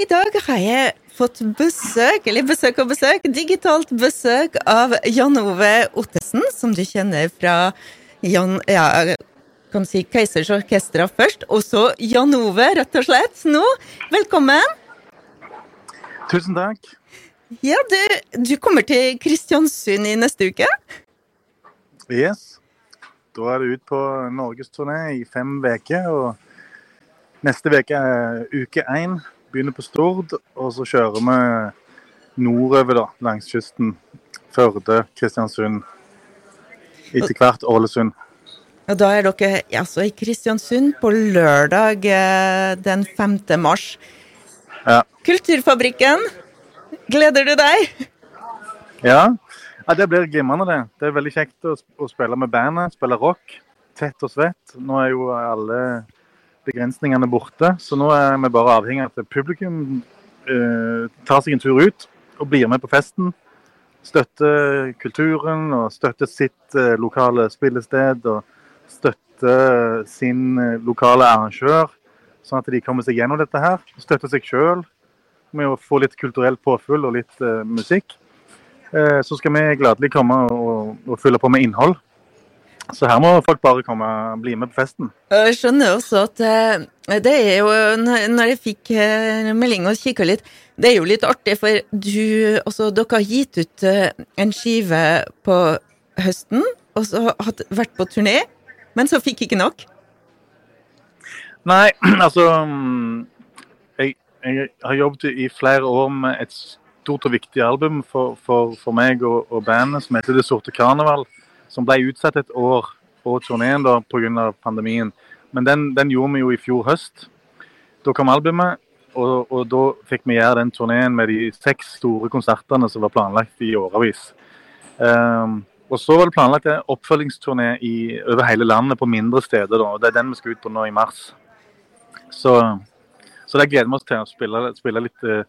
I dag har jeg fått besøk, eller besøk og besøk, digitalt besøk av Jan Ove Ottesen, som du kjenner fra Jan, ja, kan si Keisers Orkestra først, og så Jan Ove, rett og slett, nå. Velkommen. Tusen takk. Ja, du, du kommer til Kristiansund i neste uke? Yes. Da er det ut på norgesturné i fem uker. Og neste uke er uke én begynner på Stord, og så kjører vi nordover da, langs kysten. Førde, Kristiansund. Etter hvert Ålesund. Og da er dere altså i Kristiansund på lørdag eh, den 5. mars. Ja. Kulturfabrikken, gleder du deg? Ja. ja, det blir glimrende, det. Det er veldig kjekt å, å spille med bandet, spille rock. Tett og svett. Nå er jo alle begrensningene borte. Så nå er vi bare avhengig av at publikum eh, tar seg en tur ut og blir med på festen. Støtter kulturen og støtter sitt eh, lokale spillested. Og støtter sin eh, lokale arrangør, sånn at de kommer seg gjennom dette her. Støtter seg sjøl med å få litt kulturelt påfyll og litt eh, musikk. Eh, så skal vi gladelig komme og, og fylle på med innhold. Så her må folk bare komme og bli med på festen. Jeg skjønner også at eh, det er jo Når jeg fikk eh, melding og kikka litt, det er jo litt artig, for du Altså, dere har gitt ut eh, en skive på høsten, og så har vært på turné, men så fikk ikke nok? Nei, altså jeg, jeg har jobbet i flere år med et stort og viktig album for, for, for meg og, og bandet som heter Det sorte karneval som ble utsatt et år på turneen pga. pandemien. Men den, den, gjorde vi jo i fjor høst. Da kom albumet, og, og da fikk vi gjøre den turneen med de seks store konsertene som var planlagt i årevis. Um, og så var det planlagt en oppfølgingsturné i, over hele landet på mindre steder. Da, og Det er den vi skal ut på nå i mars. Så, så det gleder vi oss til å spille, spille litt uh,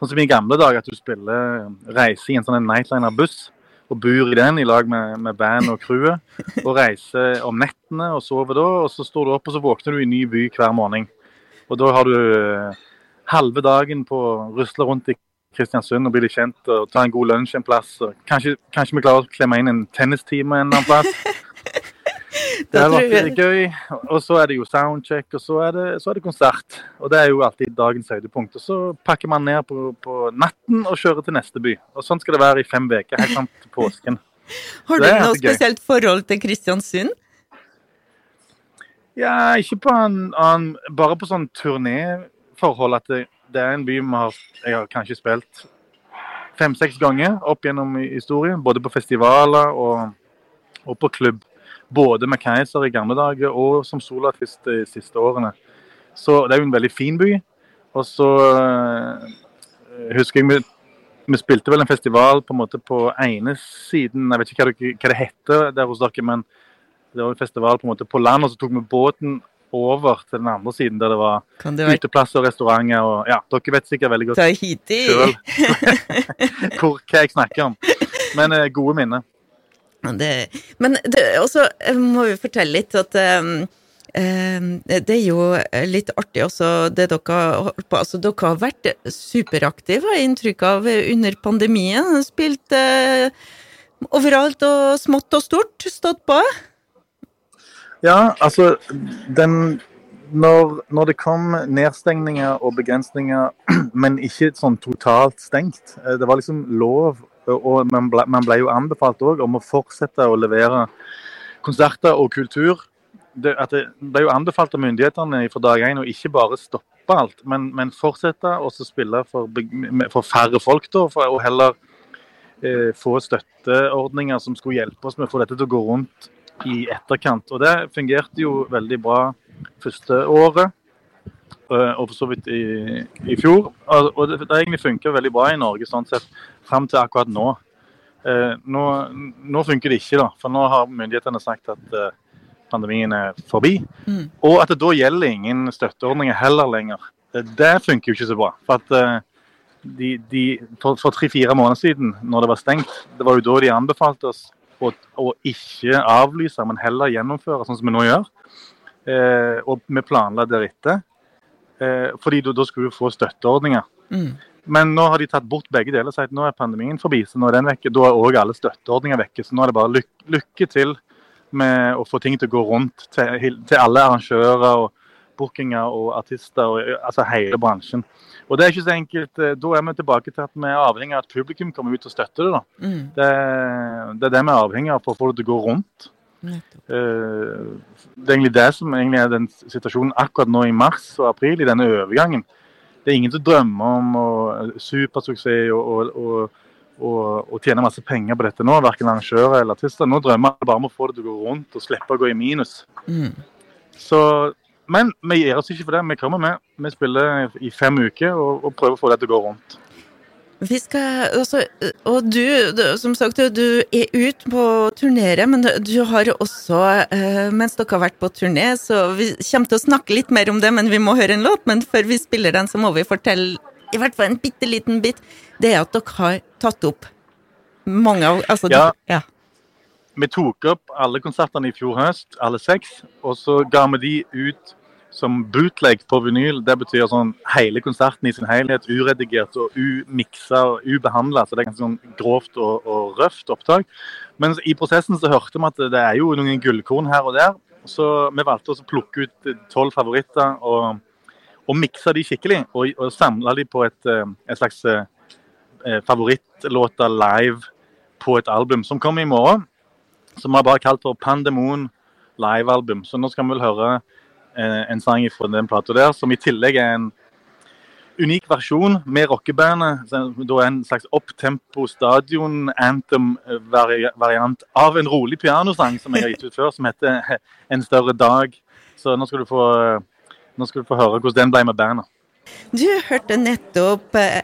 sånn som i gamle dager, at du spiller reise i en sånn nightliner-buss og bor i den i lag med, med band og crewet. Og reiser om nettene og sover da. Og så står du opp og så våkner du i en ny by hver morgen. Og da har du uh, halve dagen på å rusle rundt i Kristiansund og bli litt kjent og ta en god lunsj en plass. Kanskje, kanskje, vi klarer å klemme inn en tennistime en eller annen plass. Det har vært jeg... gøy. Og så er det jo soundcheck, og så er, det, så er, det, konsert. Og det er jo alltid dagens høydepunkt. Og så pakker man ned på, på, natten og kjører til neste by. Og sånn skal det være i fem uker, helt fram til påsken. Har du noe spesielt forhold til Kristiansund? Ja, ikke på en annen Bare på sånn turnéforhold. At det, det, er en by har, jeg har kanskje spilt fem-seks ganger opp gjennom historien. Både på festivaler og, og på klubb. Både med Keiser i gamle dager og som soloartist de siste årene. Så det er jo en veldig fin by. Og så øh, husker jeg vi, vi, spilte vel en festival på en måte på ene siden, jeg vet ikke hva det, hva det heter der hos dere, men det var en festival på en måte på land, og så tok vi båten over til den andre siden, der det var være... uteplasser og restauranter. og ja, Dere vet sikkert veldig godt sjøl hva jeg snakker om. Men eh, gode minner. Det, men også må vi fortelle litt at um, det er jo litt artig også det dere har holdt på Altså, dere har vært superaktive, har jeg inntrykk av, under pandemien. Spilt uh, overalt og smått og stort. Stått på. Ja, altså den når, når, det kom nedstengninger og begrensninger, men ikke sånn totalt stengt eh, Det var liksom lov og man ble, man ble jo anbefalt òg om å fortsette å levere konserter og kultur. Det, det ble jo anbefalt av myndighetene fra dag én å ikke bare stoppe alt, men, men fortsette å spille for, for, færre folk, da, for, og heller eh, få støtteordninger som skulle hjelpe oss med å få dette til å gå rundt i etterkant. Og Det fungerte jo veldig bra første året. Eh, og for så vidt i, i fjor. Og det, det egentlig funka veldig bra i Norge sånn sett, fram til akkurat nå. Eh, nå. nå. funker det ikke, da, for nå har myndighetene sagt at eh, pandemien er forbi. Mm. Og at det da gjelder ingen støtteordninger heller lenger. Det funker jo ikke så bra. For at de, de, for, for tre-fire måneder siden, når det var stengt, det var jo da de anbefalte oss å, å ikke avlyse, men heller gjennomføre, sånn som vi nå gjør. Eh, og vi planla deretter. Eh, fordi da, da skulle vi få støtteordninger. Mm. Men nå har de tatt bort begge deler og sagt nå er pandemien forbi, så nå er den vekke. Da er òg alle støtteordninger vekke. Så nå er det bare lyk lykke til med å få ting til å gå rundt til, til alle arrangører og bookinger og artister, og, altså hele bransjen. Og det er ikke så enkelt. eh, Da er vi tilbake til at vi er avhengig av at publikum kommer ut og støtter det. da. Mm. Det, det er det vi er avhengig av for å få det til å gå rundt. Eh, Det er egentlig det som egentlig er den situasjonen akkurat nå i mars og april, i denne overgangen. Det er ingen som drømmer om å, supersuksess og, og, og, og, tjene masse penger på dette nå, verken arrangører eller artister. Nå drømmer alle bare om å få det til å gå rundt og slippe å gå i minus. Mm. Så, men vi gir oss ikke for det. Vi kommer med. Vi spiller i fem uker og prøver å få det til å gå rundt. Vi skal, altså, og du, du, som sagt, du er ute på turnere, men du har også, eh, mens dere har vært på turné, så vi kommer til å snakke litt mer om det, men vi må høre en låt. Men før vi spiller den, så må vi fortelle i hvert fall en bitte liten bit. Det er at dere har tatt opp mange av altså, Ja. ja. Vi tok opp alle konsertene i fjor høst, alle seks, og så ga vi de ut som bootleg på vinyl. Det betyr sånn hele konserten i sin helhet, uredigert og umiksa og ubehandla. Så det er ganske sånn grovt og, og røft opptak. Men i prosessen så hørte vi at det er jo noen gullkorn her og der. Så vi valgte å plukke ut tolv favoritter og, og mikse de skikkelig. Og, og samle de på et, eh, et slags eh, favorittlåter live på et album som kommer i morgen. Som vi har bare kalt for Pandemon livealbum. Så nå skal vi vel høre en sang fra den plata der, som i tillegg er en unik versjon med rockebandet. Da er en slags opptempo stadion anthem-variant av en rolig pianosang som jeg har gitt ut før, som heter 'En større dag'. Så nå skal du få, nå skal du få høre hvordan den ble med bandet. Du hørte nettopp eh,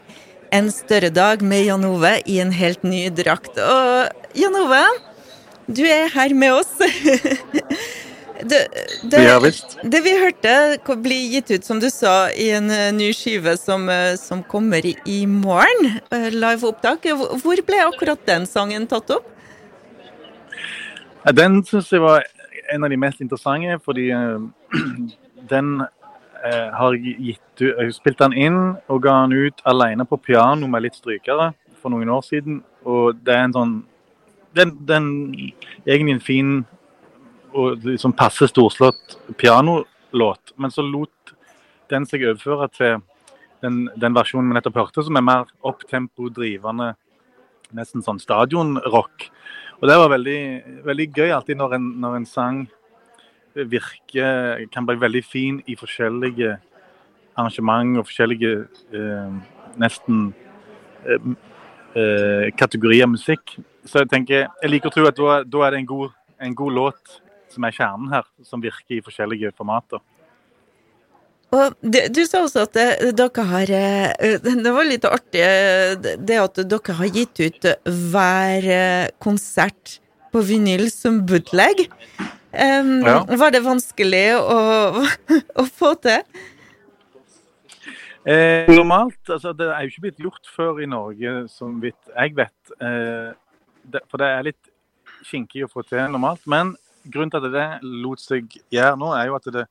En større dag med Jan Ove i en helt ny drakt. Og Jan Ove, du er her med oss. det, det, Ja det vi hørte blir bli gitt ut, som du sa, i en eh, ny skive som, eh, som kommer i, morgen. eh, Live opptak. Hvor ble akkurat den sangen tatt opp? Den syns jeg var en av de mest interessante, fordi den har gitt Jeg spilte den inn og ga den ut alene på piano med litt strykere for noen år siden. Og det er en sånn Den, den egentlig en fin og liksom passe storslått pianolåt, men så lot den seg overføre til den, den versjonen vi nettopp hørte, som er mer opptempo, drivende, nesten sånn stadionrock. Og det var veldig, veldig gøy alltid når en, når en sang virker Kan bli veldig fin i forskjellige arrangement og forskjellige eh, nesten eh, eh, kategorier musikk. Så jeg tenker, jeg liker å tro at da, da er det en god, en god låt som er kjernen her, som virker i forskjellige formater. Og det, du sa også at det, dere har eh, Det var litt artig eh, det at dere har gitt ut hver eh, konsert på vinyl som bootleg. Um, Ja. Var det vanskelig å, å få til? Eh, normalt, altså Det er jo ikke blitt gjort før i Norge, som vidt jeg vet. Eh, det, for det er litt kinkig å få til normalt. Men grunnen til at det lot seg gjøre nå, er jo at det,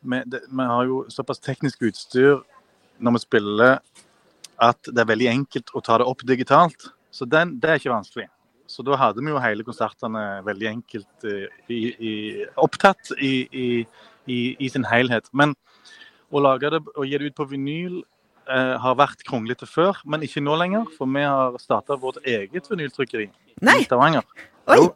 vi, det, vi har jo såpass teknisk utstyr når vi spiller at det er veldig enkelt å ta det opp digitalt. Så den, det er ikke vanskelig. Så da hadde vi jo hele konsertene veldig enkelt eh, i, i, opptatt i, i, i, i sin helhet. Men å lage det og gi det ut på vinyl eh, har vært kronglete før, men ikke nå lenger. For vi har starta vårt eget vinyltrykkeri Nei. i Stavanger. Oi! Jo.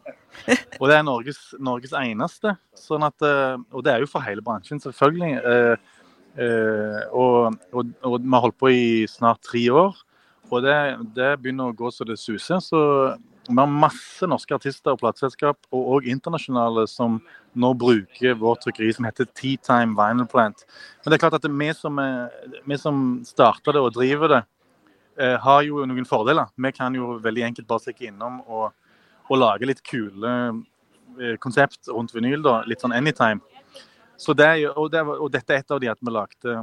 Og det er Norges, Norges eneste. Sånn at, eh, og det er jo for hele bransjen, selvfølgelig. Eh, eh, og, og, og vi har holdt på i snart tre år. Og det, det begynner å gå så det suser. Så vi har masse norske artister og plateselskap, og òg internasjonale, som nå bruker vårt trykkeri som heter Tea Time Vinyl Plant. Men det er klart at vi som, er- vi som starter det og driver det, har jo noen fordeler. Vi kan jo veldig enkelt bare stikke innom og, og lage litt kule konsept rundt vinyl. da, Litt sånn anytime. Så det, og, det, og dette er et av de at vi lagde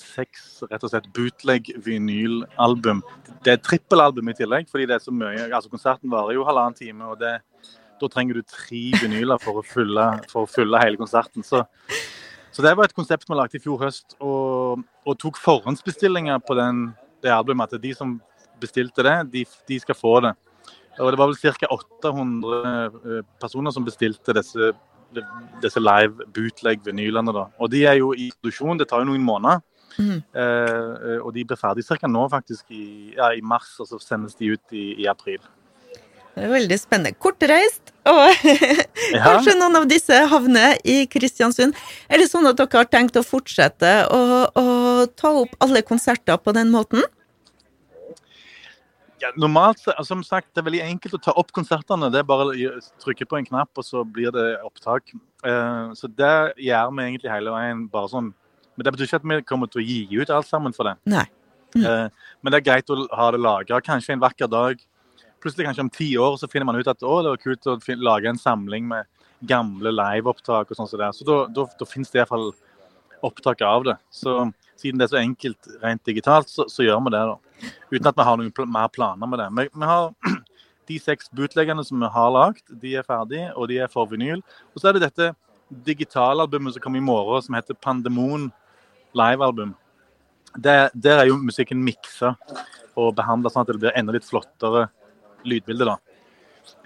seks rett og slett bootleg-vinylalbum. Det er trippelalbum i tillegg, fordi det er så mye. altså Konserten varer jo halvannen time, og det, da trenger du tre vinyler for å fylle, for å fylle hele konserten. Så, Så det var et konsept vi lagde i fjor høst, og, og tok forhåndsbestillinger på den, det albumet. At de som bestilte det, de, de skal få det. Og det var vel ca. 800 eh, personer som bestilte disse, disse live bootleg-vinylene. da. Og de er jo i produksjon, det tar jo noen måneder. Mm. Eh, og de blir ferdig ca. nå, faktisk, i, ja, i, mars, og så sendes de ut i, i april. Det er veldig spennende. Kortreist, og ja. kanskje noen av disse havner i Kristiansund. Er det sånn at dere har tenkt å fortsette å, å ta opp alle konserter på den måten? Ja, normalt, altså, som sagt, Det er veldig enkelt å ta opp konsertene. Det er bare å trykke på en knapp, og så blir det opptak. Uh, så det gjør vi egentlig hele veien. bare sånn. Men det betyr ikke at vi kommer til å gi ut alt sammen for det. Nei. Mm. Uh, men det er greit å ha det lagra. Kanskje en vakker dag plutselig kanskje om ti år så finner man ut at å, det var kult å lage en samling med gamle liveopptak og sånn det. Så da, da, da finnes det iallfall opptak av det. Så siden det er så enkelt rent digitalt, så, så gjør vi det. da. Uten at vi har noen pl mer planer med det. Vi, vi har de seks bootleggene som vi har lagd, de er ferdige, og de er for vinyl. Og så er det dette digitalalbumet som kommer i morgen, som heter Pandemon livealbum. Der, der er jo musikken miksa og behandla sånn at det blir enda litt flottere lydbilde da,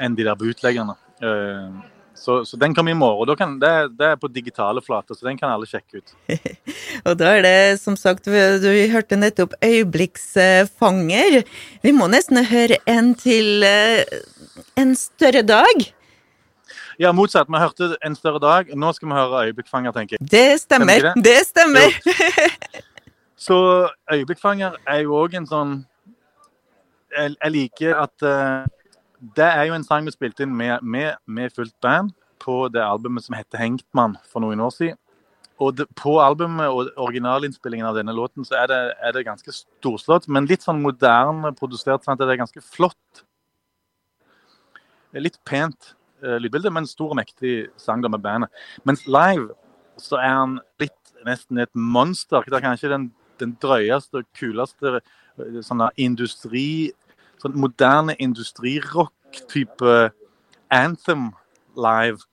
enn de der bootleggerne. Uh, så, så, den kommer i morgen. Kan, det, det, er på digitale flater, så den kan alle sjekke ut. og da er det som sagt, du hørte nettopp 'Øyeblikksfanger'. Vi må nesten høre en til uh, 'En større dag'. Ja, motsatt. Vi hørte 'En større dag'. Nå skal vi høre 'Øyeblikkfanger', tenker jeg. Det stemmer. Det? det? stemmer. så 'Øyeblikkfanger' er jo òg en sånn jeg, jeg liker at uh, Det er jo en sang vi spilte inn med, med, med, fullt band på det albumet som heter 'Hengtmann' for noen år siden. Og det, på albumet og originalinnspillingen av denne låten så er det, er det ganske storslått, men litt sånn moderne produsert. sånn at Det er ganske flott. Litt pent uh, lydbilde, men stor og mektig sang da med bandet. Mens live så er han litt nesten et monster. Det er kanskje den, den drøyeste og kuleste eh, sånn industri sånn moderne industrirock-type anthem live.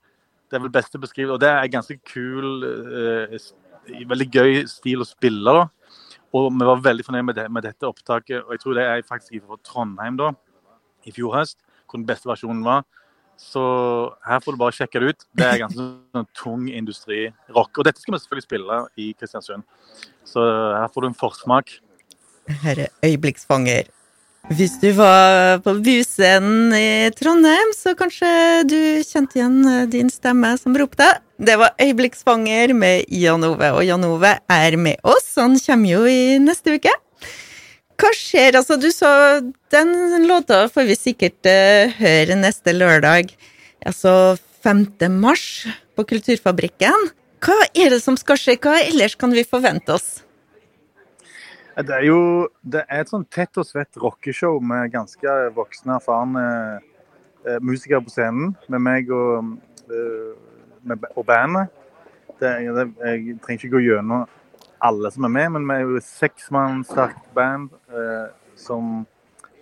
Det er vel beste beskrivet. Og det er ganske kul, eh, veldig gøy stil å spille. da. Og vi var veldig fornøyd med, det, med, dette opptaket. Og jeg tror det er faktisk fra Trondheim da, i fjor høst, hvor den beste versjonen var. Så her får du bare sjekke det ut. Det er ganske sånn tung industrirock. Og dette skal vi selvfølgelig spille i Kristiansund. Så her får du en forsmak. Her er øyeblikksfanger. Hvis du var på Buscenen i Trondheim, så kanskje du kjente igjen eh, din stemme som ropte. Det var Øyeblikksfanger med Jan Ove, og Jan Ove er med oss. Han kommer jo i neste uke. Hva skjer? Altså, du sa den låta får vi sikkert uh, høre neste lørdag. Altså 5. mars på Kulturfabrikken. Hva er det som skal skje? Hva ellers kan vi forvente oss? Det er jo det er et sånn tett og svett rockeshow med ganske voksne, erfarne eh, musikere på scenen. Med meg og, eh, med, og bandet. Det, det, jeg trenger ikke gå gjennom alle som er med, men vi er jo et seksmann sterkt band eh, som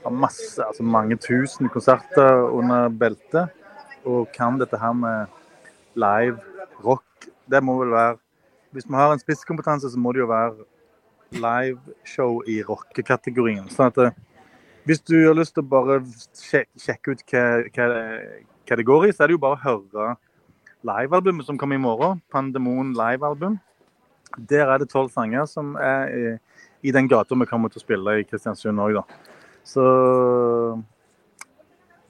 har masse, altså mange tusen konserter under beltet. Og kan dette her med live rock. Det må vel være Hvis vi har en spisskompetanse, så må det jo være liveshow i rockekategorien. Sånn at eh, hvis du har lyst til å bare sjekke ut hva, det går i, så er det jo bare å høre livealbumet som kommer i morgen. Pandemon livealbum. Der er det tolv sanger som er i, i den gata vi kommer til å spille i Kristiansund òg, da. Så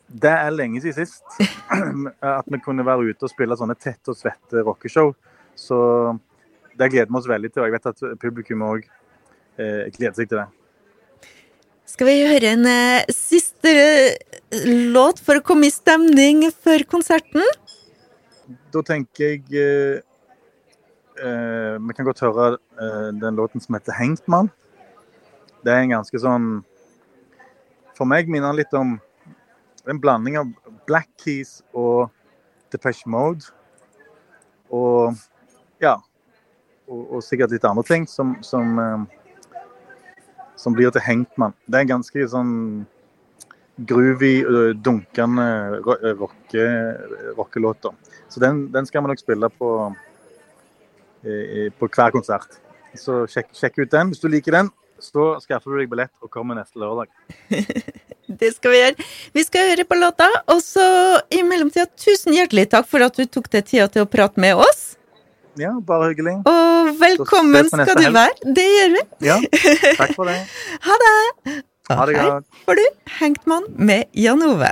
det er lenge siden sist at vi kunne være ute og spille sånne tette og svette rockeshow. Så det gleder vi oss veldig til. og Jeg vet at publikum òg gleder seg til det. Skal vi høre en eh, siste låt for å komme i stemning før konserten? Da tenker jeg eh, eh Vi kan godt høre eh, den låten som heter 'Hengtmann'. Det er en ganske sånn For meg minner den litt om en blanding av Black Keys og Depeche Mode. Og ja. Og, og sikkert litt andre ting som, som eh, som blir til Hengtmann. Det er ganske sånn groovy, dunkende rockelåter. Så den, den, skal vi nok spille på, på hver konsert. Så sjekk, sjekk ut den. Hvis du liker den, så skaffer du deg billett og kommer neste lørdag. Det skal vi gjøre. Vi skal høre på låta, og så i mellomtida, tusen hjertelig takk for at du tok deg tida til å prate med oss. Ja, bare hyggelig. Og velkommen skal du være. Det gjør vi. Ja, takk for det. Ha det. Ha det godt. Her får du Hengt med Jan Ove.